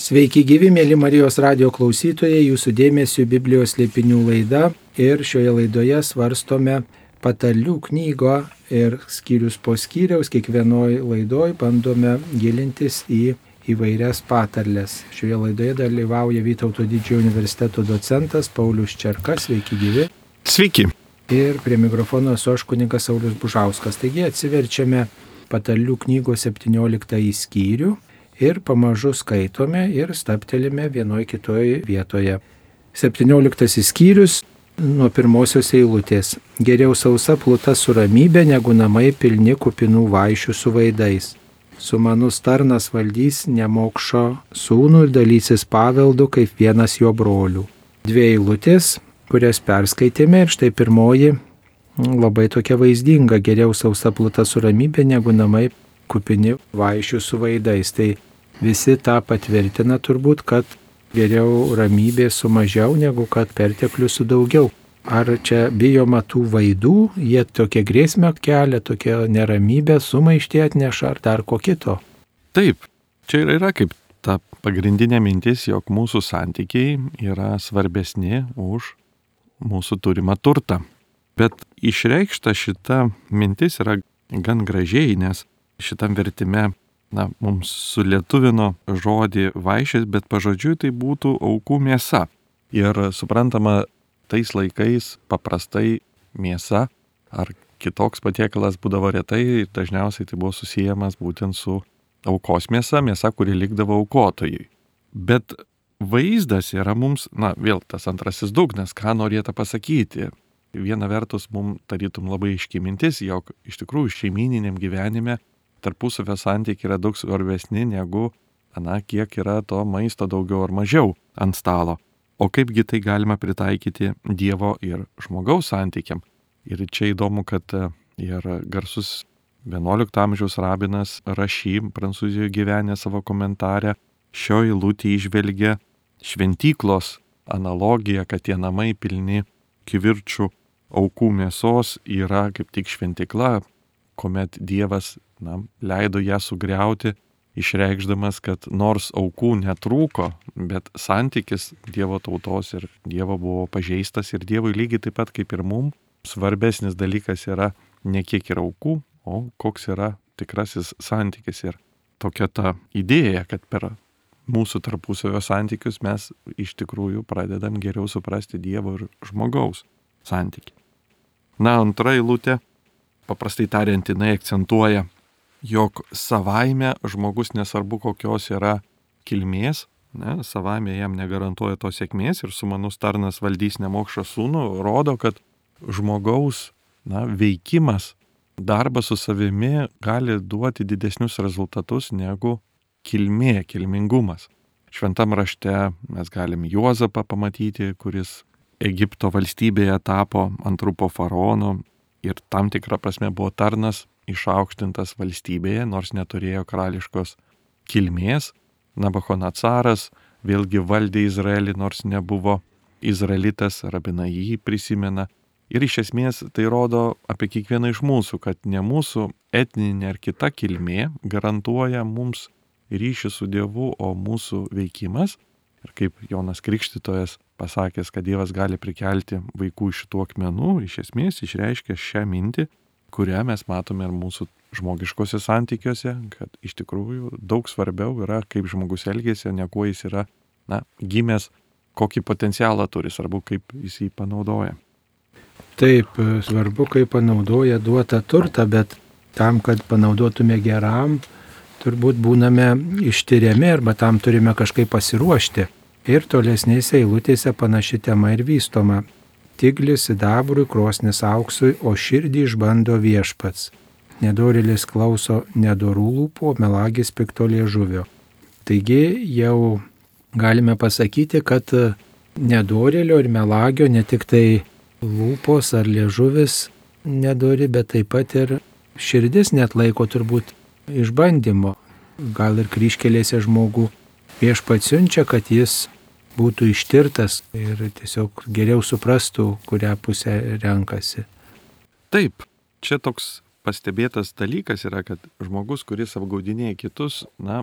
Sveiki gyvi, mėly Marijos radio klausytojai, jūsų dėmesio Biblijos liepinių laida ir šioje laidoje svarstome patalių knygo ir skyrius po skyriaus, kiekvienoje laidoje bandome gilintis į įvairias patarlės. Šioje laidoje dalyvauja Vytauto didžiojo universiteto docentas Paulius Čerkas, sveiki gyvi. Sveiki. Ir prie mikrofono esu aš kuninkas Saulis Bužauskas. Taigi atsiverčiame patalių knygos 17 skyrių ir pamažu skaitome ir staptelime vienoje kitoje vietoje. 17 skyrius nuo pirmosios eilutės. Geriau sausa pluta su ramybė negu namai pilni kupinų vaišių su vaidais. Sumanus tarnas valdys nemokšo sūnų ir dalysis paveldu kaip vienas jo brolių. Dvi eilutės, kurias perskaitėme ir štai pirmoji labai tokia vaizdinga, geriau sausa pluta su ramybė negu namai kupini vaišių su vaidais. Tai visi tą patvirtina turbūt, kad geriau ramybė su mažiau negu kad perteklių su daugiau. Ar čia bijoma tų vaidų, jie tokia grėsmė kelia, tokia neramybė, sumaištė atneša ar dar ko kito? Taip, čia ir yra kaip ta pagrindinė mintis, jog mūsų santykiai yra svarbesni už mūsų turimą turtą. Bet išreikšta šita mintis yra gan gražiai, nes šitam vertime na, mums sulietuvino žodį vaišės, bet pažodžiui tai būtų aukų mėsa. Ir suprantama, tais laikais paprastai mėsa ar kitoks patiekalas būdavo retai ir dažniausiai tai buvo susijęs būtent su aukos mėsa, mėsa, kuri likdavo aukotojui. Bet vaizdas yra mums, na, vėl tas antrasis dugnas, ką norėta pasakyti. Viena vertus, mums tarytum labai iškimintis, jog iš tikrųjų šeimininiam gyvenime tarpusavio santykiai yra daug svarbesni negu, na, kiek yra to maisto daugiau ar mažiau ant stalo. O kaipgi tai galima pritaikyti Dievo ir žmogaus santykiam. Ir čia įdomu, kad e, ir garsus XI amžiaus rabinas Rašy, Prancūzijoje gyvenę savo komentarę, šio įlūtį išvelgia šventyklos analogiją, kad tie namai pilni kivirčių aukų mėsos yra kaip tik šventikla, kuomet Dievas na, leido ją sugriauti, išreikšdamas, kad nors aukų netrūko, bet santykis Dievo tautos ir Dievo buvo pažeistas ir Dievui lygiai taip pat kaip ir mum, svarbesnis dalykas yra ne kiek yra aukų, o koks yra tikrasis santykis. Ir tokia ta idėja, kad per mūsų tarpusavio santykius mes iš tikrųjų pradedam geriau suprasti Dievo ir žmogaus santykį. Na, antra eilutė paprastai tariant, jinai akcentuoja, jog savaime žmogus nesvarbu kokios yra kilmės, ne, savaime jam negarantuoja tos sėkmės ir sumanus tarnas valdys nemokšą sūnų, rodo, kad žmogaus na, veikimas, darbas su savimi gali duoti didesnius rezultatus negu kilmė, kilmingumas. Šventam rašte mes galim Juozapą pamatyti, kuris Egipto valstybėje tapo antrų po faraono ir tam tikrą prasme buvo tarnas išaukštintas valstybėje, nors neturėjo karališkos kilmės. Nabachonacaras vėlgi valdė Izraelį, nors nebuvo izraelitas, rabina jį prisimena. Ir iš esmės tai rodo apie kiekvieną iš mūsų, kad ne mūsų etninė ar kita kilmė garantuoja mums ryšį su Dievu, o mūsų veikimas. Ir kaip Jonas Krikštytojas pasakęs, kad Dievas gali prikelti vaikų iš šitų akmenų, iš esmės išreiškia šią mintį, kurią mes matome ir mūsų žmogiškose santykiuose, kad iš tikrųjų daug svarbiau yra, kaip žmogus elgėsi, ne kuo jis yra na, gimęs, kokį potencialą turi, svarbu, kaip jis jį panaudoja. Taip, svarbu, kaip panaudoja duotą turtą, bet tam, kad panaudotume geram, turbūt būname ištyriami arba tam turime kažkaip pasiruošti. Ir tolesnėse eilutėse panaši tema ir vystoma. Tiglis sidabrui, krosnis auksui, o širdį išbando viešpats. Nedorilis klauso nedorų lūpų, melagis pikto liežuvio. Taigi jau galime pasakyti, kad nedorėlio ir melagio ne tik tai lūpos ar liežuvis nedori, bet taip pat ir širdis net laiko turbūt išbandymo. Gal ir kryškelėse žmogų viešpats siunčia, kad jis būtų ištirtas ir tiesiog geriau suprastų, kurią pusę renkasi. Taip, čia toks pastebėtas dalykas yra, kad žmogus, kuris apgaudinėja kitus, na,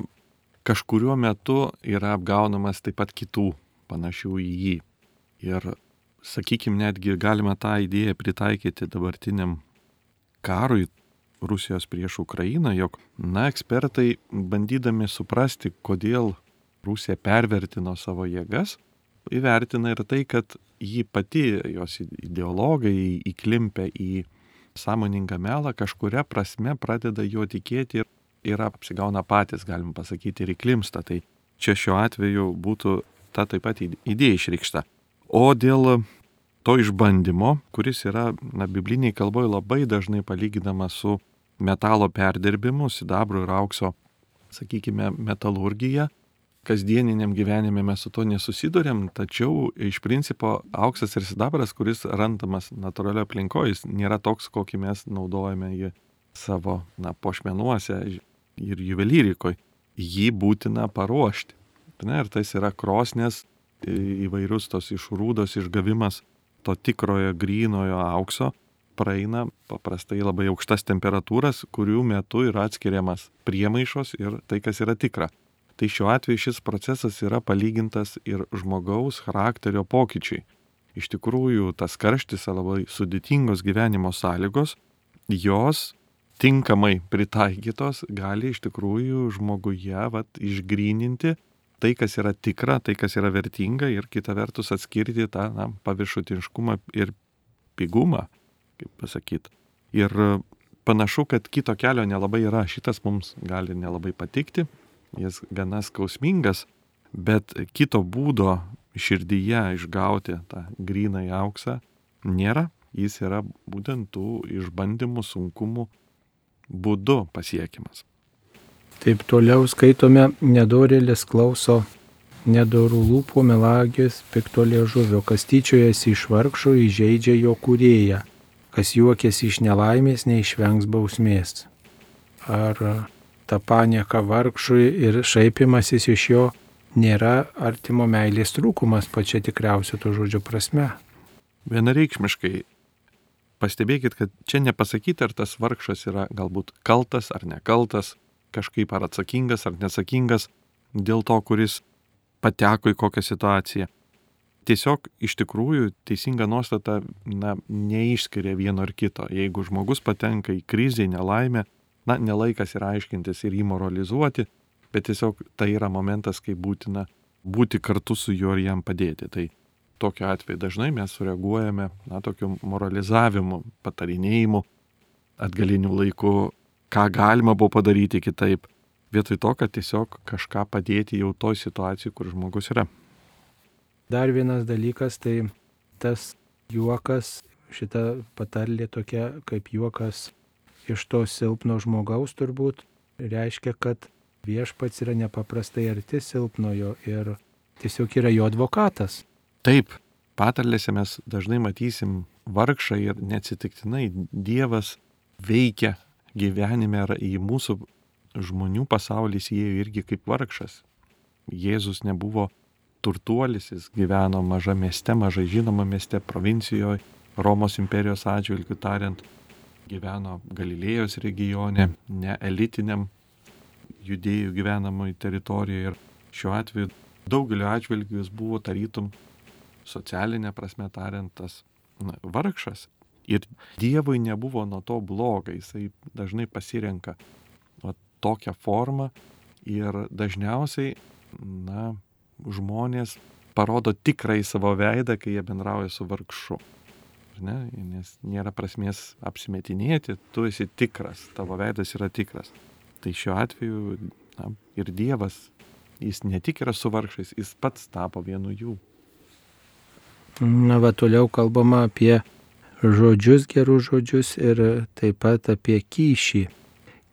kažkuriuo metu yra apgaunamas taip pat kitų panašių į jį. Ir, sakykime, netgi galima tą idėją pritaikyti dabartiniam karui Rusijos prieš Ukrainą, jog, na, ekspertai bandydami suprasti, kodėl Rusija pervertino savo jėgas, įvertina ir tai, kad jį pati, jos ideologai įklimpę į sąmoningą melą, kažkuria prasme pradeda juo tikėti ir, ir apsigauna patys, galim pasakyti, ir įklimsta. Tai čia šiuo atveju būtų ta taip pat idėja išreikšta. O dėl to išbandymo, kuris yra, na, bibliniai kalboje labai dažnai palyginamas su metalo perdirbimu, sidabro ir aukso, sakykime, metalurgija, kasdieniniam gyvenime mes su to nesusidurėm, tačiau iš principo auksas ir sidabras, kuris randamas natūralioje aplinkoje, jis nėra toks, kokį mes naudojame jį savo na, pošmenuose ir juvelyrikoje. Jį būtina paruošti. Na, ir tas yra krosnės įvairius tos išrūdos išgavimas to tikrojo grynojo aukso praeina paprastai labai aukštas temperatūras, kurių metu yra atskiriamas priemaišos ir tai, kas yra tikra. Tai šiuo atveju šis procesas yra palygintas ir žmogaus charakterio pokyčiai. Iš tikrųjų, tas karštis labai sudėtingos gyvenimo sąlygos, jos tinkamai pritaikytos gali iš tikrųjų žmoguje vat, išgryninti tai, kas yra tikra, tai, kas yra vertinga ir kita vertus atskirti tą na, paviršutiniškumą ir pigumą, kaip pasakyti. Ir panašu, kad kito kelio nelabai yra, šitas mums gali nelabai patikti, jis gana skausmingas, bet kito būdo širdyje išgauti tą gryną į auksą nėra, jis yra būtent tų išbandymų, sunkumų būdu pasiekimas. Taip toliau skaitome, nedorėlis klauso nedorų lūpų melagis pikto liežuvio, kas tyčiojasi iš vargšo įžeidžia jo kūrėją, kas juokiasi iš nelaimės neišvengs bausmės. Ar ta panieka vargšui ir šaipimasis iš jo nėra artimo meilės trūkumas pačia tikriausia to žodžio prasme. Vienareikšmiškai pastebėkit, kad čia nepasakyti, ar tas vargšas yra galbūt kaltas ar nekaltas, kažkaip ar atsakingas ar nesakingas dėl to, kuris pateko į kokią situaciją. Tiesiog iš tikrųjų teisinga nuostata na, neišskiria vieno ar kito. Jeigu žmogus patenka į krizę, nelaimę, na, nelaikas yra aiškintis ir jį moralizuoti, bet tiesiog tai yra momentas, kai būtina būti kartu su juo ir jam padėti. Tai tokiu atveju dažnai mes sureaguojame, na, tokiu moralizavimu, patarinėjimu, atgaliniu laiku, ką galima buvo padaryti kitaip, vietoj to, kad tiesiog kažką padėti jau toj situacijai, kur žmogus yra. Dar vienas dalykas, tai tas juokas, šita patarlė tokia kaip juokas iš to silpno žmogaus turbūt reiškia, kad viešpats yra nepaprastai arti silpnojo ir tiesiog yra jo advokatas. Taip, patarlėse mes dažnai matysim vargšą ir neatsitiktinai Dievas veikia gyvenime ar į mūsų žmonių pasaulis įėjo irgi kaip vargšas. Jėzus nebuvo turtuolis, jis gyveno maža mieste, mažai žinoma mieste, provincijoje, Romos imperijos atžvilgių tariant, gyveno Galilėjos regione, ne elitiniam judėjų gyvenamoj teritorijoje ir šiuo atveju daugeliu atžvilgių jis buvo tarytum socialinė prasme tariant tas na, vargšas. Ir Dievui nebuvo nuo to bloga, jisai dažnai pasirenka va, tokią formą ir dažniausiai, na, žmonės parodo tikrai savo veidą, kai jie bendrauja su vargšu ne, nes nėra prasmės apsimetinėti, tu esi tikras, tavo veidas yra tikras. Tai šiuo atveju na, ir Dievas, jis ne tik yra su vargšais, jis pats tapo vienu jų. Na, va toliau kalbama apie žodžius, gerus žodžius ir taip pat apie kyšį.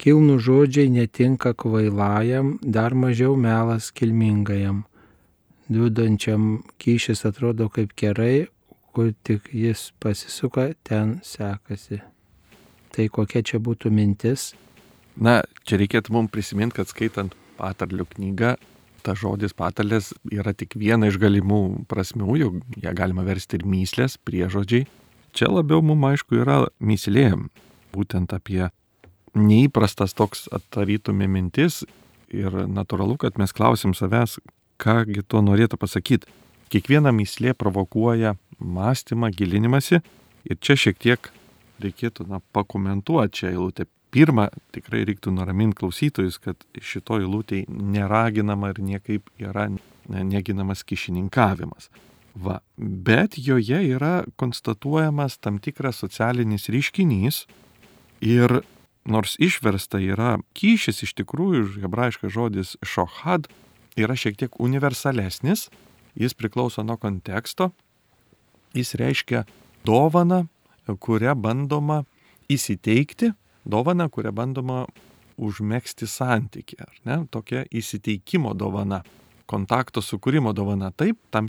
Kilnų žodžiai netinka kvailajam, dar mažiau melas kilmingajam. Dudančiam kyšis atrodo kaip gerai, kur tik jis pasisuka, ten sekasi. Tai kokia čia būtų mintis? Na, čia reikėtų mums prisiminti, kad skaitant patarlių knygą, ta žodis patarlės yra tik viena iš galimų prasmių, jau ją galima versti ir myslės, priežodžiai. Čia labiau mums aišku yra myslė, būtent apie neįprastas toks atarytumė mintis ir natūralu, kad mes klausim savęs, kągi to norėtų pasakyti. Kiekviena myslė provokuoja mąstymą, gilinimąsi ir čia šiek tiek reikėtų na, pakomentuoti šią eilutę. Pirma, tikrai reiktų nuraminti klausytojus, kad šito eilutėje neraginama ir niekaip yra neginamas kišininkavimas. Va. Bet joje yra konstatuojamas tam tikras socialinis ryškinys ir nors išversta yra kyšis, iš tikrųjų hebrajiškas žodis šohad yra šiek tiek universalesnis, jis priklauso nuo konteksto, jis reiškia dovaną, kurią bandoma įsiteikti dovana, kurią bandoma užmėgsti santyki, ar ne? Tokia įsiteikimo dovana, kontakto sukūrimo dovana. Taip, tam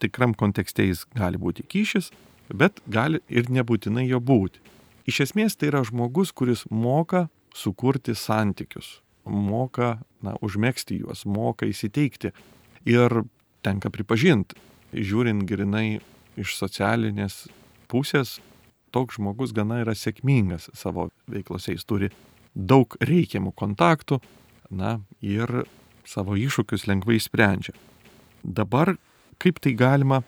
tikram kontekste jis gali būti kyšis, bet gali ir nebūtinai jo būti. Iš esmės tai yra žmogus, kuris moka sukurti santykius, moka na, užmėgsti juos, moka įsiteikti. Ir tenka pripažinti, žiūrint grinai iš socialinės pusės, toks žmogus gana yra sėkmingas savo veiklose, jis turi daug reikiamų kontaktų, na ir savo iššūkius lengvai sprendžia. Dabar kaip tai galima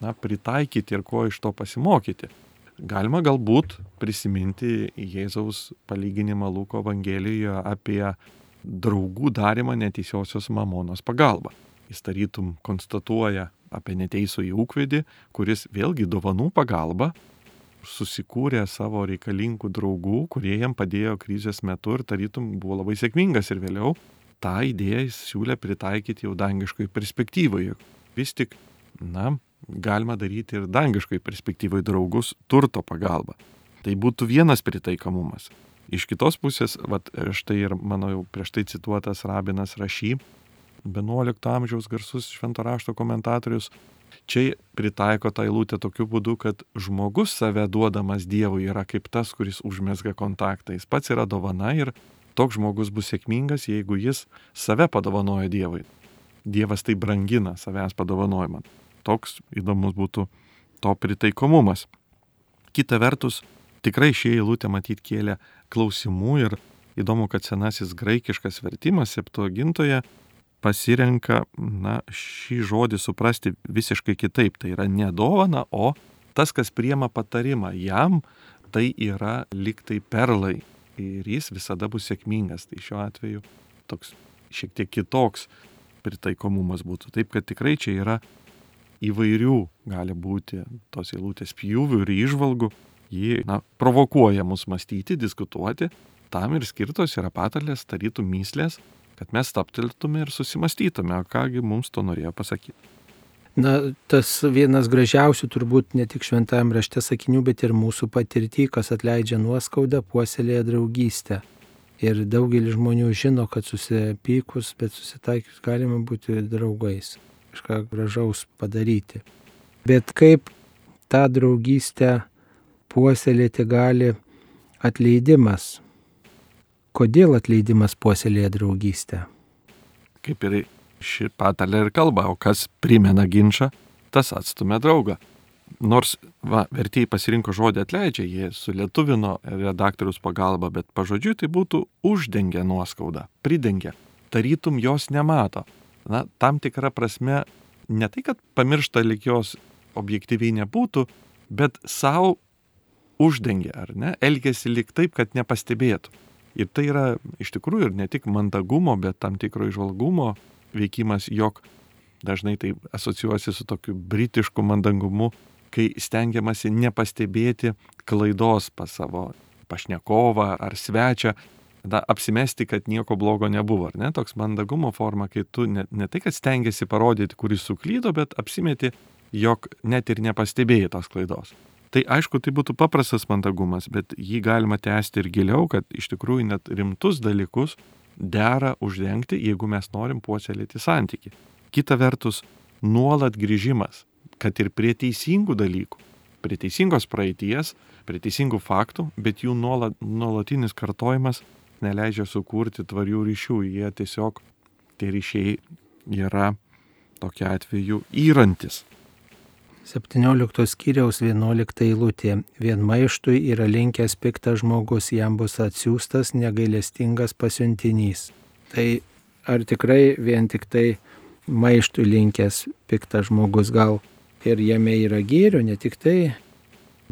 na, pritaikyti ir ko iš to pasimokyti? Galima galbūt prisiminti Jėzaus palyginimą Luko Evangelijoje apie draugų darimą neteisiosios mamonos pagalba. Jis tarytum konstatuoja apie neteisų į ūkvedį, kuris vėlgi dovanų pagalba susikūrė savo reikalingų draugų, kurie jam padėjo krizės metu ir tarytum buvo labai sėkmingas ir vėliau tą idėją jis siūlė pritaikyti jau dangiškai perspektyvoje. Vis tik, na, galima daryti ir dangiškai perspektyvoje draugus turto pagalba. Tai būtų vienas pritaikamumas. Iš kitos pusės, vat, štai ir mano jau prieš tai cituotas rabinas Rašy, 11 amžiaus garsus švento rašto komentatorius, Čia pritaiko tą eilutę tokiu būdu, kad žmogus save duodamas Dievui yra kaip tas, kuris užmesga kontaktą. Jis pats yra dovana ir toks žmogus bus sėkmingas, jeigu jis save padovanoja Dievui. Dievas tai brangina savęs padovanojimą. Toks įdomus būtų to pritaikomumas. Kita vertus, tikrai šį eilutę matyt kėlė klausimų ir įdomu, kad senasis graikiškas vertimas septuagintoje pasirenka na, šį žodį suprasti visiškai kitaip. Tai yra ne dovana, o tas, kas priema patarimą. Jam tai yra liktai perlai ir jis visada bus sėkmingas. Tai šiuo atveju toks šiek tiek kitoks pritaikomumas būtų. Taip, kad tikrai čia yra įvairių gali būti tos eilutės pjūvių ir išvalgų. Ji na, provokuoja mus mąstyti, diskutuoti. Tam ir skirtos yra patarlės, tarytų myslės, kad mes stapteltume ir susimastytume, kągi mums to norėjo pasakyti. Na, tas vienas gražiausių turbūt ne tik šventajame rašte sakinių, bet ir mūsų patirtį, kas atleidžia nuoskaudą, puoselėja draugystę. Ir daugelis žmonių žino, kad susipykus, bet susitaikius galima būti draugais, kažką gražaus padaryti. Bet kaip tą draugystę puoselėti gali atleidimas, Kodėl atleidimas puoselėja draugystę? Kaip ir ši patalė ir kalba, o kas primena ginčą, tas atstumia draugą. Nors va, vertėjai pasirinko žodį atleidžia, jie sulietuvino redaktorius pagalba, bet pažodžiui tai būtų uždengia nuoskaudą, pridengia, tarytum jos nemato. Na, tam tikra prasme, ne tai, kad pamiršta lik jos objektyviai nebūtų, bet savo uždengia, ar ne, elgesi lik taip, kad nepastebėtų. Ir tai yra iš tikrųjų ir ne tik mandagumo, bet tam tikro išvalgumo veikimas, jog dažnai tai asocijuosi su tokiu britišku mandagumu, kai stengiamasi nepastebėti klaidos pas savo pašnekovą ar svečią, na, apsimesti, kad nieko blogo nebuvo, ar ne? Toks mandagumo forma, kai tu ne, ne tai, kad stengiasi parodyti, kuris suklydo, bet apsimeti, jog net ir nepastebėjai tos klaidos. Tai aišku, tai būtų paprastas mandagumas, bet jį galima tęsti ir giliau, kad iš tikrųjų net rimtus dalykus dera uždengti, jeigu mes norim puoselėti santyki. Kita vertus, nuolat grįžimas, kad ir prie teisingų dalykų, prie teisingos praeities, prie teisingų faktų, bet jų nuolat, nuolatinis kartojimas neleidžia sukurti tvarių ryšių. Jie tiesiog, tie ryšiai yra tokia atveju įrantis. 17 skyriaus 11 eilutė. Vien maištui yra linkęs piktas žmogus, jam bus atsiųstas negailestingas pasiuntinys. Tai ar tikrai vien tik tai maištų linkęs piktas žmogus gal ir jame yra gėrio, ne tik tai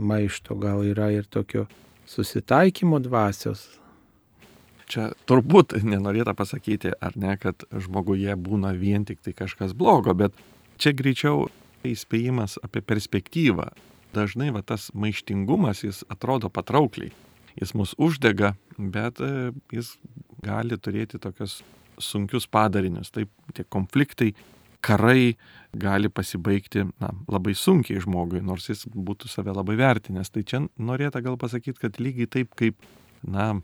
maišto, gal yra ir tokio susitaikymo dvasios. Čia turbūt nenorėta pasakyti, ar ne, kad žmoguje būna vien tik tai kažkas blogo, bet čia greičiau įspėjimas apie perspektyvą. Dažnai va, tas maištingumas jis atrodo patraukliai. Jis mus uždega, bet e, jis gali turėti tokius sunkius padarinius. Taip, tie konfliktai, karai gali pasibaigti na, labai sunkiai žmogui, nors jis būtų save labai vertinęs. Tai čia norėta gal pasakyti, kad lygiai taip kaip, na,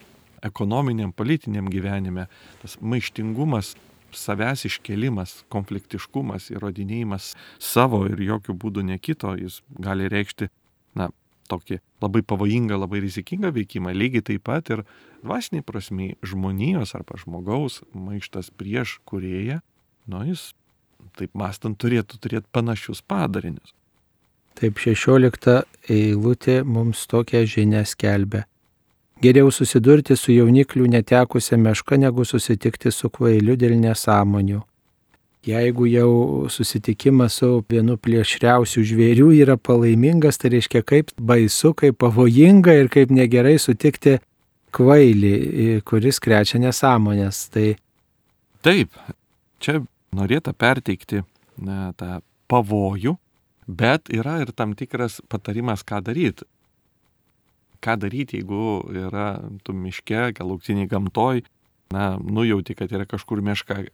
ekonominiam, politiniam gyvenime, tas maištingumas, savęs iškelimas, konfliktiškumas, įrodinėjimas savo ir jokių būdų ne kito, jis gali reikšti, na, tokį labai pavojingą, labai rizikingą veikimą. Lygiai taip pat ir dvasiniai prasme žmonijos arba žmogaus maištas prieš kurėją, nu jis taip mastant turėtų turėti panašius padarinius. Taip 16 eilutė mums tokią žinią skelbia. Geriau susidurti su jaunikliu netekusią mešką, negu susitikti su kvailiu dėl nesąmonių. Jeigu jau susitikimas su vienu plėšriausių žvėrių yra palaimingas, tai reiškia kaip baisu, kaip pavojinga ir kaip negerai sutikti kvailį, kuris krečia nesąmonės. Tai... Taip, čia norėta perteikti na, tą pavojų, bet yra ir tam tikras patarimas, ką daryti. Ką daryti, jeigu yra tu miške, gal lauktiniai gamtoj, na, nujauti, kad yra kažkur miška.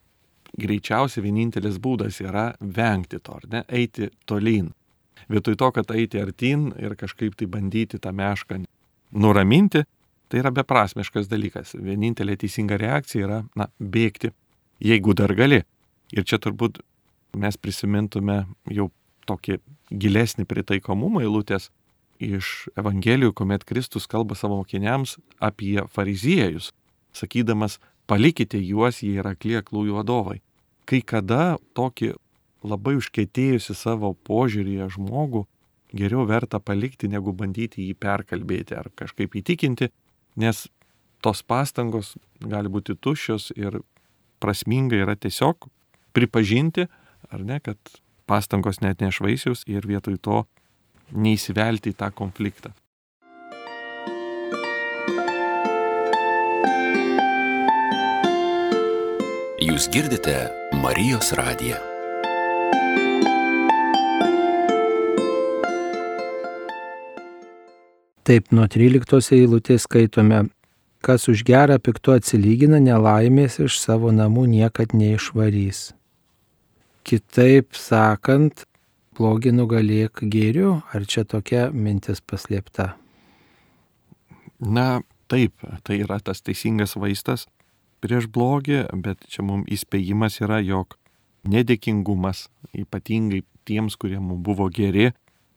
Greičiausiai vienintelis būdas yra vengti to, ar ne, eiti tolyn. Vietoj to, kad eiti artin ir kažkaip tai bandyti tą mešką nuraminti, tai yra beprasmiškas dalykas. Vienintelė teisinga reakcija yra, na, bėgti, jeigu dar gali. Ir čia turbūt mes prisimintume jau tokį gilesnį pritaikomumą eilutės iš Evangelijų, kuomet Kristus kalba savo mokiniams apie fariziejus, sakydamas, palikite juos, jie yra klieklųjų vadovai. Kai kada tokį labai užkėtėjusi savo požiūrėje žmogų geriau verta palikti, negu bandyti jį perkalbėti ar kažkaip įtikinti, nes tos pastangos gali būti tuščios ir prasminga yra tiesiog pripažinti, ar ne, kad pastangos net nešvaisius ir vietoj to neįsivelti į tą konfliktą. Jūs girdite Marijos radiją. Taip, nuo 13 eilutės skaitome, kas už gerą piktu atsilygina nelaimės iš savo namų niekad neišvarys. Kitaip sakant, blogį nugalėk gėriu, ar čia tokia mintis paslėpta? Na, taip, tai yra tas teisingas vaistas prieš blogį, bet čia mums įspėjimas yra, jog nedėkingumas, ypatingai tiems, kurie mums buvo geri,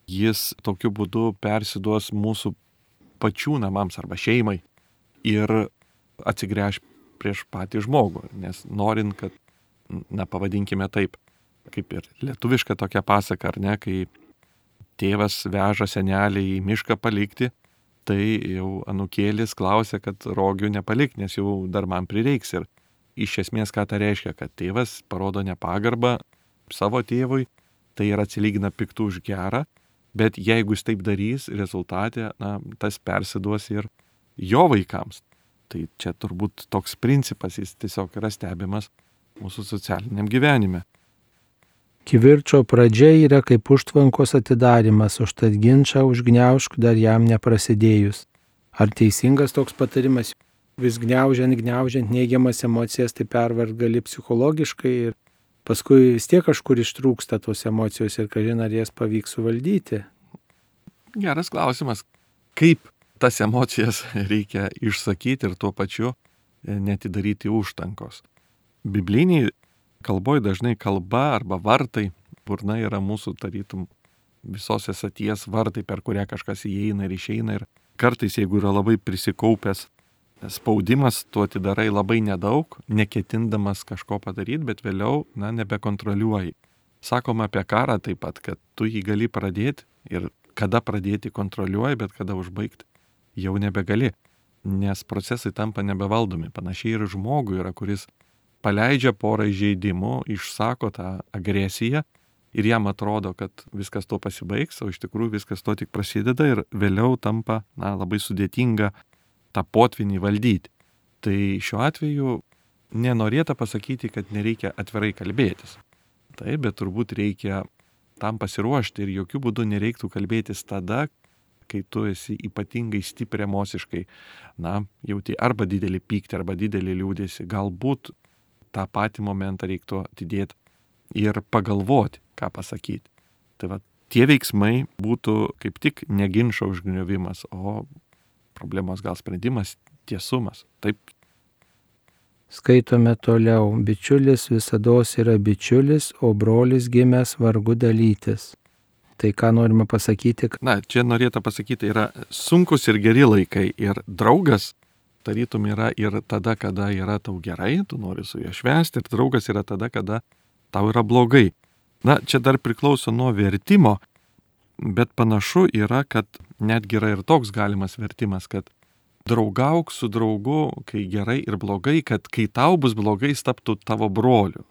jis tokiu būdu persiduos mūsų pačių namams arba šeimai ir atsigręž prieš patį žmogų, nes norint, kad, na, pavadinkime taip, kaip ir lietuviška tokia pasaka, ar ne, kai tėvas veža senelį į mišką palikti, tai jau anukėlis klausia, kad rogių nepalik, nes jau dar man prireiks. Ir iš esmės ką tai reiškia, kad tėvas parodo nepagarbą savo tėvui, tai yra atsilygina piktų už gerą, bet jeigu jis taip darys, rezultatė, na, tas persiduos ir jo vaikams. Tai čia turbūt toks principas, jis tiesiog yra stebimas mūsų socialiniam gyvenime. Kivirčio pradžia yra kaip užtvankos atidarimas, užtat ginčą užgneušk dar jam neprasidėjus. Ar teisingas toks patarimas? Vis gniaužiant, gniaužiant neigiamas emocijas, tai pervart gali psichologiškai ir paskui vis tiek kažkur ištrūksta tos emocijos ir kažin ar jas pavyks suvaldyti. Geras klausimas. Kaip tas emocijas reikia išsakyti ir tuo pačiu netidaryti užtankos. Bibliniai kalboje dažnai kalba arba vartai, burna yra mūsų tarytum visos esaties vartai, per kurią kažkas įeina ir išeina. Ir kartais, jeigu yra labai prisikaupęs spaudimas, tu atidarai labai nedaug, neketindamas kažko padaryti, bet vėliau, na, nebekontroliuoji. Sakoma apie karą taip pat, kad tu jį gali pradėti ir kada pradėti kontroliuoji, bet kada užbaigti jau nebegali, nes procesai tampa nebevaldomi. Panašiai ir žmogui yra, kuris paleidžia porą įžeidimų, išsako tą agresiją ir jam atrodo, kad viskas to pasibaigs, o iš tikrųjų viskas to tik prasideda ir vėliau tampa na, labai sudėtinga tą potvinį valdyti. Tai šiuo atveju nenorėta pasakyti, kad nereikia atvirai kalbėtis. Taip, bet turbūt reikia tam pasiruošti ir jokių būdų nereiktų kalbėtis tada, kai tu esi ypatingai stipri emociškai, na, jauti arba didelį pyktį, arba didelį liūdėsi. Galbūt tą patį momentą reiktų atidėti ir pagalvoti, ką pasakyti. Tai va, tie veiksmai būtų kaip tik neginčio užgniovimas, o problemos gal sprendimas, tiesumas. Taip Skaitome toliau, bičiulis visada yra bičiulis, o brolis gimęs vargu dalytis. Tai ką norime pasakyti? Na, čia norėtų pasakyti, yra sunkus ir geri laikai. Ir draugas, tarytum, yra ir tada, kada yra tau gerai, tu nori su juo švęsti, ir draugas yra tada, kada tau yra blogai. Na, čia dar priklauso nuo vertimo, bet panašu yra, kad netgi yra ir toks galimas vertimas, kad draugauk su draugu, kai gerai ir blogai, kad kai tau bus blogai, jis taptų tavo broliu.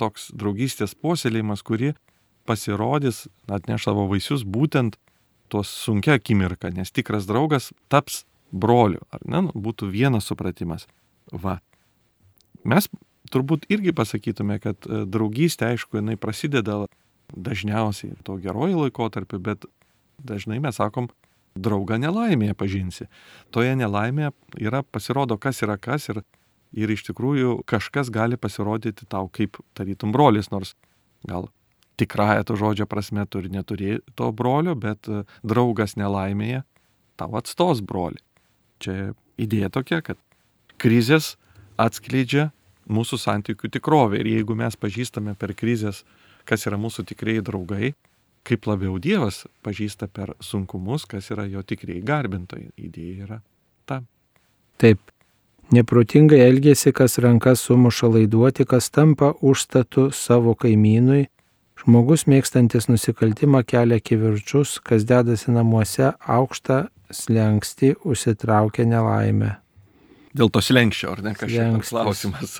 Toks draugystės puoselėjimas, kuri pasirodys, atneš savo vaisius būtent tuos sunkia akimirka, nes tikras draugas taps broliu, ar ne, nu, būtų vienas supratimas. Va. Mes turbūt irgi pasakytume, kad e, draugystė, aišku, jinai prasideda dažniausiai to gerojo laikotarpiu, bet dažnai mes sakom, draugą nelaimėje pažinsi. Toje nelaimėje yra pasirodo, kas yra kas ir, ir iš tikrųjų kažkas gali pasirodyti tau kaip tarytum brolis, nors gal tikrąją to žodžio prasme tu ir neturi to brolio, bet e, draugas nelaimėje tau atstos broli. Čia idėja tokia, kad krizės atskleidžia mūsų santykių tikrovę ir jeigu mes pažįstame per krizės, kas yra mūsų tikrieji draugai, kaip labiau Dievas pažįsta per sunkumus, kas yra jo tikrai garbintojai. Idėja yra ta. Taip. Neprotingai elgesi, kas rankas sumuša laiduoti, kas tampa užstatu savo kaimynui. Žmogus mėgstantis nusikaltimą kelia kivirčius, kas dedasi namuose aukštą slengsti, užsitraukia nelaimę. Dėl to slengščio, ar ne, kažkoks klausimas.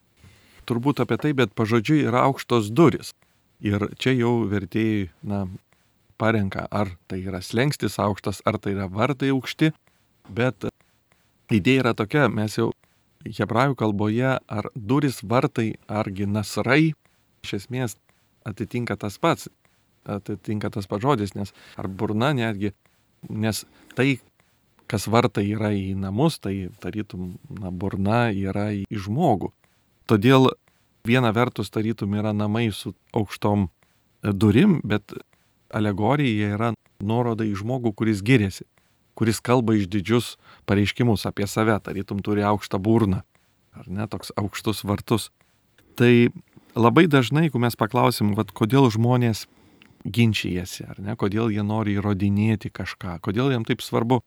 Turbūt apie tai, bet pažodžiui yra aukštos duris. Ir čia jau vertėjai, na, parenka, ar tai yra slengstis aukštas, ar tai yra vartai aukšti, bet idėja yra tokia, mes jau hebrajų kalboje ar duris vartai, argi nasrai, iš esmės atitinka tas pats, atitinka tas pats žodis, nes ar burna netgi, nes tai, kas vartai yra į namus, tai tarytum, na, burna yra į žmogų. Todėl viena vertus tarytum yra namai su aukštom e, durim, bet alegorija yra nuoroda į žmogų, kuris giriasi, kuris kalba iš didžius pareiškimus apie save, tarytum turi aukštą burną, ar ne, toks aukštus vartus. Tai labai dažnai, jeigu mes paklausim, vad, kodėl žmonės ginčijasi, ar ne, kodėl jie nori įrodinėti kažką, kodėl jiems taip svarbu,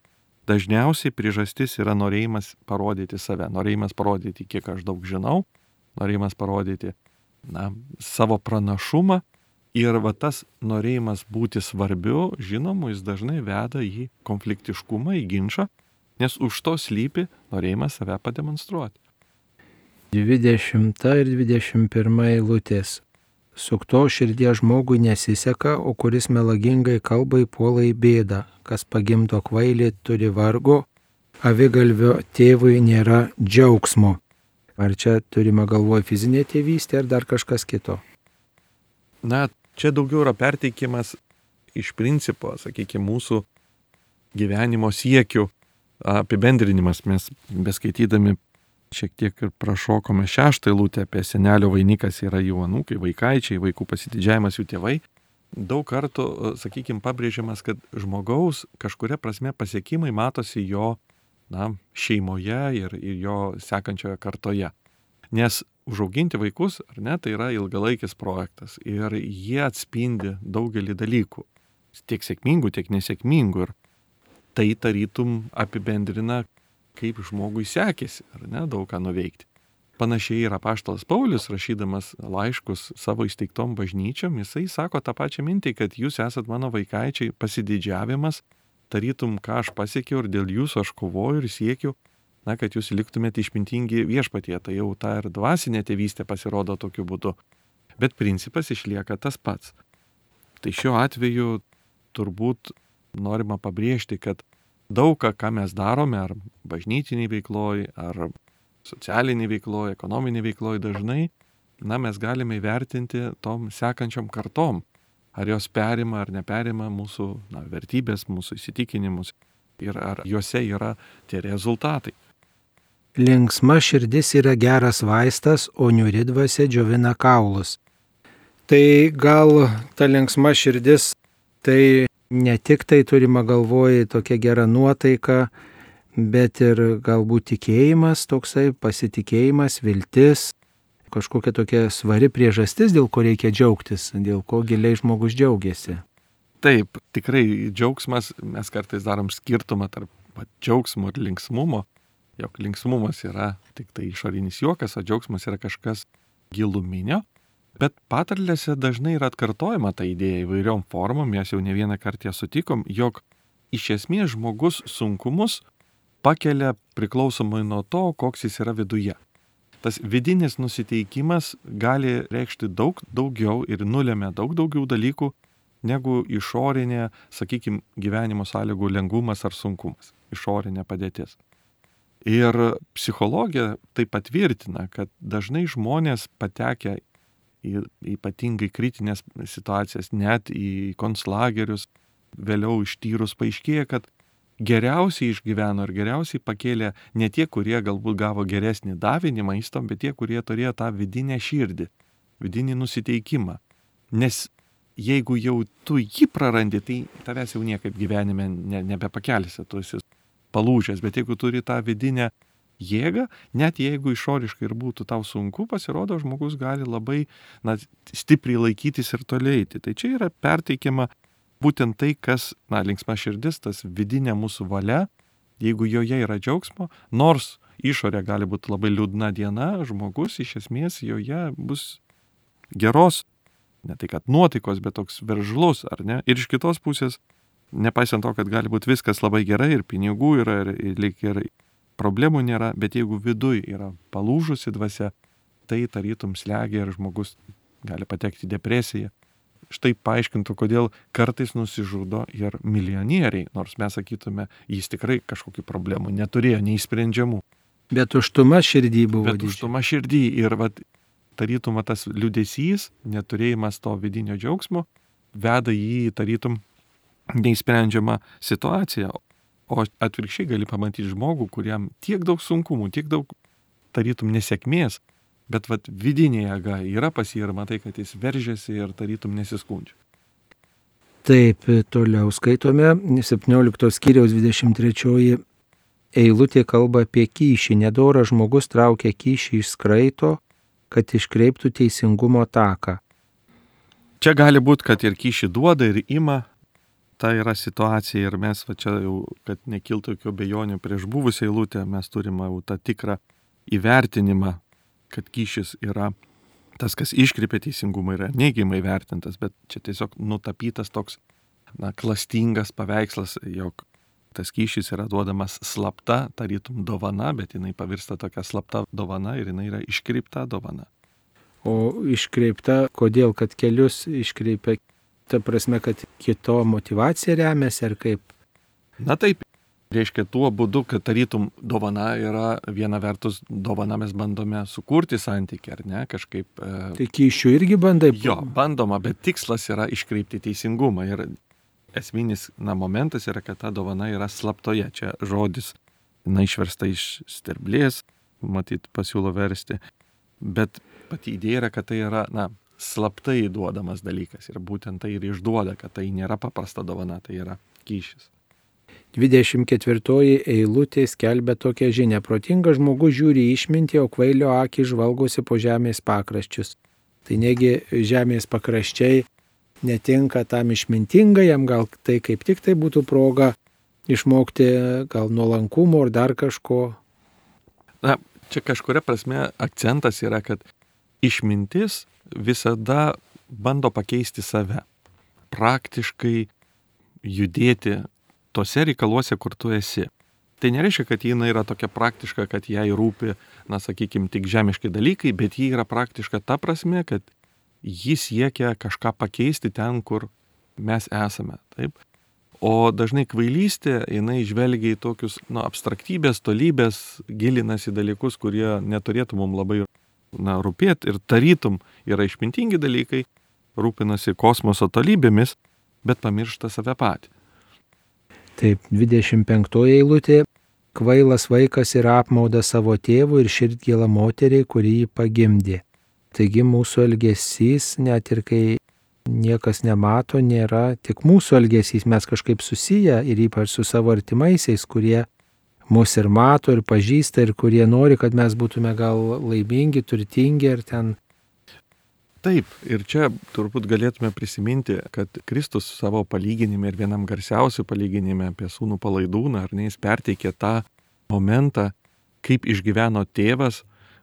dažniausiai priežastis yra norėjimas parodyti save, norėjimas parodyti, kiek aš daug žinau, norėjimas parodyti na, savo pranašumą ir va tas norėjimas būti svarbiu, žinomu, jis dažnai veda į konfliktiškumą, į ginčą, nes už to slypi norėjimas save pademonstruoti. 20 ir 21 eilutės. Sukto širdies žmogui nesiseka, o kuris melagingai kalbai puola į bėdą, kas pagimdo kvailį turi vargo, avigalvio tėvui nėra džiaugsmo. Ar čia turime galvoje fizinė tėvystė ar dar kažkas kito? Na, čia daugiau yra perteikimas iš principo, sakykime, mūsų gyvenimo siekių apibendrinimas. Mes beskaitydami šiek tiek ir prašokome šeštą eilutę apie senelio vainikas yra jų anūkai, vaikaičiai, vaikų pasididžiavimas jų tėvai. Daug kartų, sakykime, pabrėžiamas, kad žmogaus kažkuria prasme pasiekimai matosi jo na, šeimoje ir, ir jo sekančioje kartoje. Nes užauginti vaikus, ar ne, tai yra ilgalaikis projektas ir jie atspindi daugelį dalykų. Tiek sėkmingų, tiek nesėkmingų. Ir tai tarytum apibendrina, kaip žmogui sekėsi, ar ne, daug ką nuveikti. Panašiai yra paštalas Paulius, rašydamas laiškus savo įsteigtom bažnyčiom, jisai sako tą pačią mintį, kad jūs esat mano vaikaičiai pasididžiavimas tarytum, ką aš pasiekiau ir dėl jūsų aš kovoju ir siekiu na, kad jūs liktumėte išmintingi viešpatie, tai jau ta ir dvasinė tėvystė pasirodo tokiu būdu. Bet principas išlieka tas pats. Tai šiuo atveju turbūt norima pabrėžti, kad daug ką, ką mes darome, ar bažnytiniai veikloj, ar socialiniai veikloj, ekonominiai veikloj dažnai, na, mes galime įvertinti tom sekančiom kartom, ar jos perima ar neperima mūsų na, vertybės, mūsų įsitikinimus ir ar juose yra tie rezultatai. Linksma širdis yra geras vaistas, o niuridvase džiovina kaulus. Tai gal ta linksma širdis, tai ne tik tai turima galvoje tokia gera nuotaika, bet ir galbūt tikėjimas toksai, pasitikėjimas, viltis, kažkokia tokia svari priežastis, dėl ko reikia džiaugtis, dėl ko giliai žmogus džiaugiasi. Taip, tikrai džiaugsmas, mes kartais darom skirtumą tarp va, džiaugsmo ir linksmumo, jog linksmumas yra tik tai išorinis juokas, o džiaugsmas yra kažkas giluminio. Bet patarlėse dažnai yra atkartojama ta idėja įvairiom formom, mes jau ne vieną kartą ją sutikom, jog iš esmės žmogus sunkumus pakelia priklausomai nuo to, koks jis yra viduje tas vidinis nusiteikimas gali reikšti daug daugiau ir nulėmė daug daugiau dalykų negu išorinė, sakykime, gyvenimo sąlygų lengvumas ar sunkumas, išorinė padėtis. Ir psichologija tai patvirtina, kad dažnai žmonės patekę į ypatingai kritinės situacijas, net į konslagerius, vėliau ištyrus paaiškėja, kad geriausiai išgyveno ir geriausiai pakėlė ne tie, kurie galbūt gavo geresnį davinį maisto, bet tie, kurie turėjo tą vidinę širdį, vidinį nusiteikimą. Nes jeigu jau tu jį prarandi, tai tavęs jau niekaip gyvenime ne, nebepakelsi, tu esi palūžęs, bet jeigu turi tą vidinę jėgą, net jeigu išoriškai ir būtų tau sunku, pasirodo, žmogus gali labai na, stipriai laikytis ir toliai eiti. Tai čia yra perteikiama būtent tai, kas, na, linksma širdis, tas vidinė mūsų valia, jeigu joje yra džiaugsmo, nors išorė gali būti labai liūdna diena, žmogus iš esmės joje bus geros, ne tai kad nuotaikos, bet toks veržlus, ar ne? Ir iš kitos pusės, nepaisant to, kad gali būti viskas labai gerai ir pinigų yra, ir, ir, ir problemų nėra, bet jeigu viduj yra palūžusi dvasia, tai tarytum slegia ir žmogus gali patekti depresiją, štai paaiškintų, kodėl kartais nusižudo ir milijonieriai, nors mes sakytume, jis tikrai kažkokių problemų neturėjo, neįsprendžiamų. Bet užtuma širdį buvo. Bet užtuma širdį ir vat, tarytum tas liudesys, neturėjimas to vidinio džiaugsmo, veda jį tarytum neįsprendžiamą situaciją. O atvirkščiai gali pamatyti žmogų, kuriam tiek daug sunkumų, tiek daug tarytum nesėkmės, bet vat vidinė jėga yra pas jį ir matai, kad jis veržiasi ir tarytum nesiskundžia. Taip, toliau skaitome 17 skyriaus 23 eilutė kalba apie kyšį. Nedoras žmogus traukia kyšį iš skraito, kad iškreiptų teisingumo taką. Čia gali būti, kad ir kyšį duoda ir ima. Ta yra situacija ir mes va čia jau, kad nekiltų jokių bejonių prieš buvusią eilutę, mes turime jau tą tikrą įvertinimą kad kyšis yra tas, kas iškreipia teisingumą, yra neigiamai vertintas, bet čia tiesiog nutapytas toks, na, klastingas paveikslas, jog tas kyšis yra duodamas slapta, tarytum dovana, bet jinai pavirsta tokia slapta dovana ir jinai yra iškreipta dovana. O iškreipta, kodėl, kad kelius iškreipia, ta prasme, kad kito motivacija remiasi ar kaip? Na taip, Reiškia, tuo būdu, kad tarytum dovana yra viena vertus, dovana mes bandome sukurti santyki, ar ne, kažkaip. E... Tai kyšių irgi bandai? Jo, bandoma, bet tikslas yra iškreipti teisingumą. Ir esminis, na, momentas yra, kad ta dovana yra slaptoje. Čia žodis, na, išversta iš sterblės, matyt, pasiūlo versti. Bet pati idėja yra, kad tai yra, na, slaptai duodamas dalykas. Ir būtent tai ir išduoda, kad tai nėra paprasta dovana, tai yra kyšis. 24 eilutė skelbia tokią žinę. Protingas žmogus žiūri išmintį, o kvailio akį žvalgosi po žemės pakraščius. Tai negi žemės pakraščiai netinka tam išmintingajam, gal tai kaip tik tai būtų proga išmokti gal nuolankumo ar dar kažko. Na, čia kažkuria prasme akcentas yra, kad išmintis visada bando pakeisti save. Praktiškai judėti tose reikaluose, kur tu esi. Tai nereiškia, kad jinai yra tokia praktiška, kad jai rūpi, na, sakykime, tik žemiški dalykai, bet ji yra praktiška ta prasme, kad jis siekia kažką pakeisti ten, kur mes esame. Taip? O dažnai kvailystė, jinai žvelgia į tokius, na, abstraktybės, tolybės, gilinasi dalykus, kurie neturėtų mums labai, na, rūpėti ir tarytum yra išmintingi dalykai, rūpinasi kosmoso tolybėmis, bet pamiršta save patį. Taip, 25 eilutė. Kvailas vaikas yra apmauda savo tėvų ir širdgėla moteriai, kuri jį pagimdė. Taigi mūsų elgesys, net ir kai niekas nemato, nėra tik mūsų elgesys, mes kažkaip susiję ir ypač su savo artimaisiais, kurie mus ir mato, ir pažįsta, ir kurie nori, kad mes būtume gal laimingi, turtingi, ir ten Taip, ir čia turbūt galėtume prisiminti, kad Kristus savo palyginime ir vienam garsiausių palyginime apie sūnų palaidūną, ar ne, jis perteikė tą momentą, kaip išgyveno tėvas,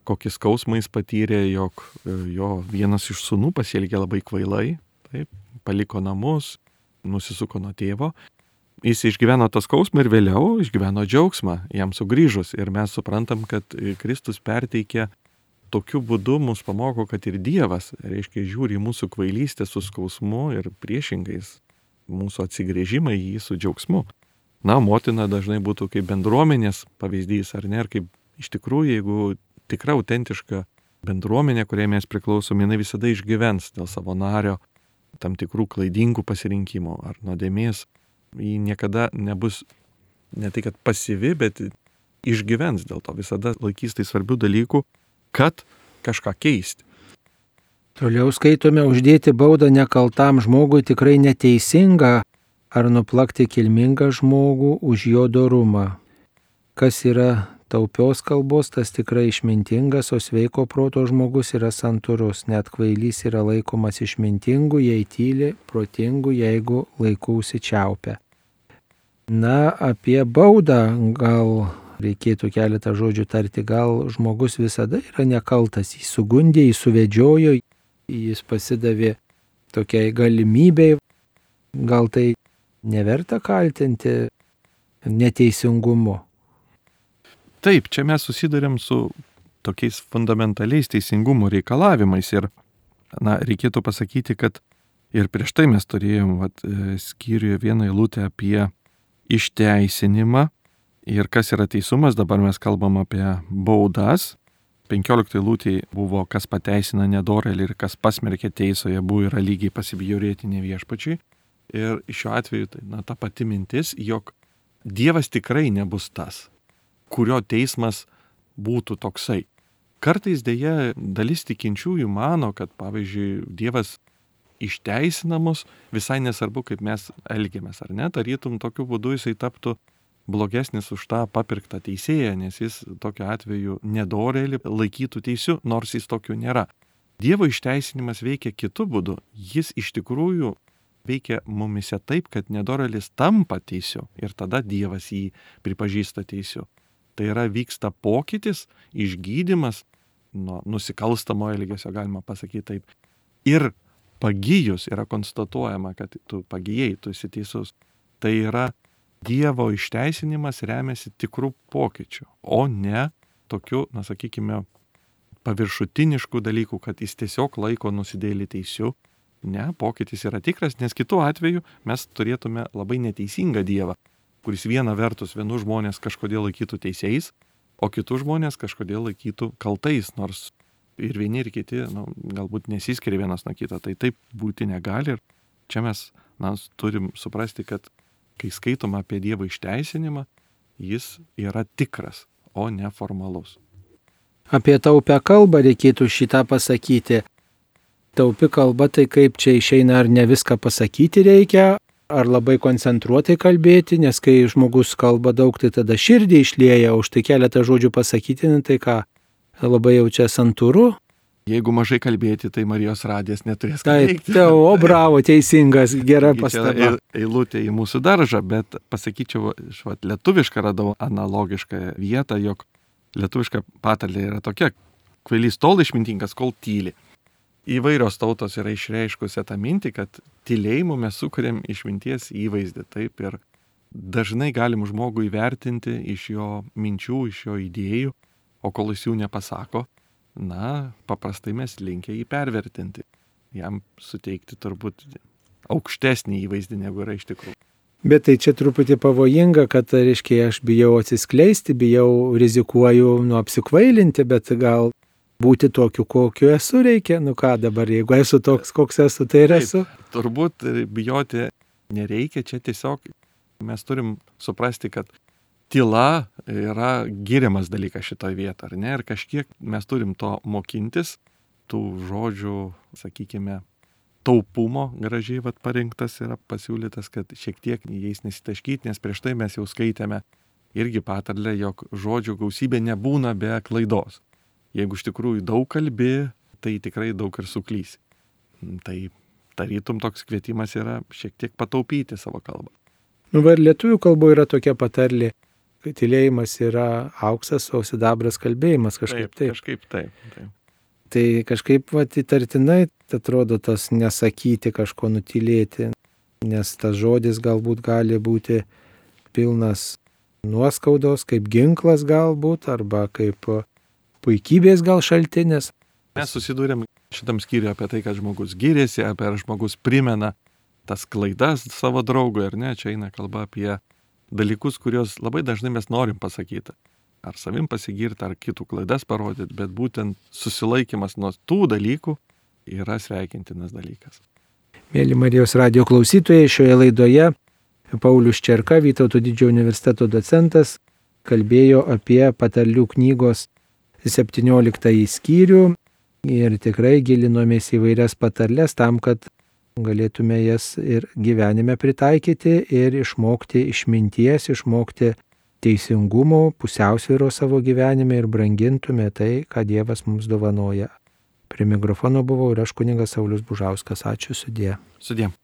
kokį skausmą jis patyrė, jog e, jo vienas iš sūnų pasielgė labai kvailai, taip, paliko namus, nusisuko nuo tėvo. Jis išgyveno tą skausmą ir vėliau išgyveno džiaugsmą jam sugrįžus. Ir mes suprantam, kad Kristus perteikė tokiu būdu mus pamoko, kad ir Dievas, reiškia, žiūri mūsų kvailystę su skausmu ir priešingais mūsų atsigrėžimą į jį su džiaugsmu. Na, motina dažnai būtų kaip bendruomenės pavyzdys, ar ne, ar kaip iš tikrųjų, jeigu tikra autentiška bendruomenė, kuriai mes priklausom, jinai visada išgyvens dėl savo nario tam tikrų klaidingų pasirinkimų ar nuodėmės, ji niekada nebus ne tai, kad pasyvi, bet išgyvens dėl to, visada laikys tai svarbių dalykų kad kažką keisti. Toliau skaitome uždėti baudą nekaltam žmogui tikrai neteisinga ar nuplakti kilmingą žmogų už jo dorumą. Kas yra taupios kalbos, tas tikrai išmintingas, o sveiko proto žmogus yra santūrus. Net kvailys yra laikomas išmintingu, jei tyli, protingu, jeigu laikų užsičiaupia. Na, apie baudą gal reikėtų keletą žodžių tarti, gal žmogus visada yra nekaltas, jį sugundė, jį suvedžiojo, jis pasidavė tokiai galimybei, gal tai neverta kaltinti neteisingumu. Taip, čia mes susidurėm su tokiais fundamentaliais teisingumo reikalavimais ir, na, reikėtų pasakyti, kad ir prieš tai mes turėjom vat, skyriuje vieną eilutę apie išteisinimą, Ir kas yra teisumas, dabar mes kalbam apie baudas. 15 lūtė buvo, kas pateisina nedorelį ir kas pasmerkė teisoje, buvo yra lygiai pasibjorėti ne viešpačiui. Ir šiuo atveju tai na, ta pati mintis, jog Dievas tikrai nebus tas, kurio teismas būtų toksai. Kartais dėja dalis tikinčiųjų mano, kad pavyzdžiui Dievas išteisina mus visai nesvarbu, kaip mes elgiamės, ar ne, tarytum tokiu būdu jisai taptų blogesnis už tą papirktą teisėją, nes jis tokiu atveju nedorėlį laikytų teisiu, nors jis tokiu nėra. Dievo išteisinimas veikia kitų būdų. Jis iš tikrųjų veikia mumise taip, kad nedorėlis tampa teisiu ir tada Dievas jį pripažįsta teisiu. Tai yra vyksta pokytis, išgydymas nuo nusikalstamo elgesio, galima pasakyti taip. Ir pagyjus yra konstatuojama, kad tu pagyjai, tu esi teisus. Tai yra Dievo išteisinimas remiasi tikrų pokyčių, o ne tokiu, na sakykime, paviršutiniškų dalykų, kad jis tiesiog laiko nusidėlį teisiu. Ne, pokytis yra tikras, nes kitu atveju mes turėtume labai neteisingą Dievą, kuris viena vertus vienų žmonės kažkodėl laikytų teisėjais, o kitų žmonės kažkodėl laikytų kaltais, nors ir vieni ir kiti nu, galbūt nesiskiria vienas nuo kito. Tai taip būti negali ir čia mes na, turim suprasti, kad kai skaitom apie Dievo išteisinimą, jis yra tikras, o ne formalus. Apie taupę kalbą reikėtų šitą pasakyti. Taupi kalba tai kaip čia išeina, ar ne viską pasakyti reikia, ar labai koncentruotai kalbėti, nes kai žmogus kalba daug, tai tada širdį išlieja, už tai keletą žodžių pasakyti, nu tai ką, labai jau čia santūru, Jeigu mažai kalbėti, tai Marijos radijas neturės kalbėti. Taip, tai, o bravo, teisingas, gera pastaba. Eilutė į mūsų daržą, bet pasakyčiau, švat, lietuvišką radau analogišką vietą, jog lietuviška patarlė yra tokia, kvailys tol išmintingas, kol tyli. Įvairios tautos yra išreiškusią tą mintį, kad tylėjimu mes sukūrėm išminties įvaizdį, taip ir dažnai galim žmogų įvertinti iš jo minčių, iš jo idėjų, o kol jis jų nepasako, na, paprastai mes linkę jį pervertinti, jam suteikti turbūt aukštesnį įvaizdį negu yra iš tikrųjų. Bet tai čia truputį pavojinga, kad, reiškia, aš bijau atsiskleisti, bijau rizikuoju nu apsikvailinti, bet gal būti tokiu, kokiu esu reikia. Nu ką dabar, jeigu esu toks, koks esu, tai ir esu. Taip, turbūt bijoti nereikia, čia tiesiog mes turim suprasti, kad tyla yra giriamas dalykas šitoje vietoje, ar ne? Ir kažkiek mes turim to mokintis, tų žodžių, sakykime, taupumo gražiai vat, parinktas yra pasiūlytas, kad šiek tiek jais nesitaškyti, nes prieš tai mes jau skaitėme irgi patarlę, jog žodžių gausybė nebūna be klaidos. Jeigu iš tikrųjų daug kalbi, tai tikrai daug ir suklysi. Tai tarytum toks kvietimas yra šiek tiek pataupyti savo kalbą. Nu, ir lietuvių kalboje yra tokia patarlė, tylėjimas yra auksas, o sidabras kalbėjimas kažkaip taip. Taip, kažkaip taip. taip. Tai kažkaip vat, įtartinai atrodo tas nesakyti kažko nutilėti, nes tas žodis galbūt gali būti pilnas nuoskaudos, kaip ginklas galbūt, arba kaip puikybės gal šaltinis. Mes susidūrėm šitam skyriui apie tai, kad žmogus gyrėsi, apie ar žmogus primena tas klaidas savo draugui, ar ne, čia eina kalba apie dalykus, kuriuos labai dažnai mes norim pasakyti. Ar savim pasigirti, ar kitų klaidas parodyti, bet būtent susilaikimas nuo tų dalykų yra sveikintinas dalykas. Mėly Marijos radio klausytojai, šioje laidoje Paulius Čerka, Vytauto didžiojo universiteto docentas, kalbėjo apie patarlių knygos 17 skyrių ir tikrai gilinomės į vairias patarlės tam, kad galėtume jas ir gyvenime pritaikyti ir išmokti išminties, išmokti teisingumo, pusiausvėro savo gyvenime ir brangintume tai, ką Dievas mums dovanoja. Prie mikrofono buvau ir aš kuningas Saulis Bužauskas. Ačiū sudė. Sudė.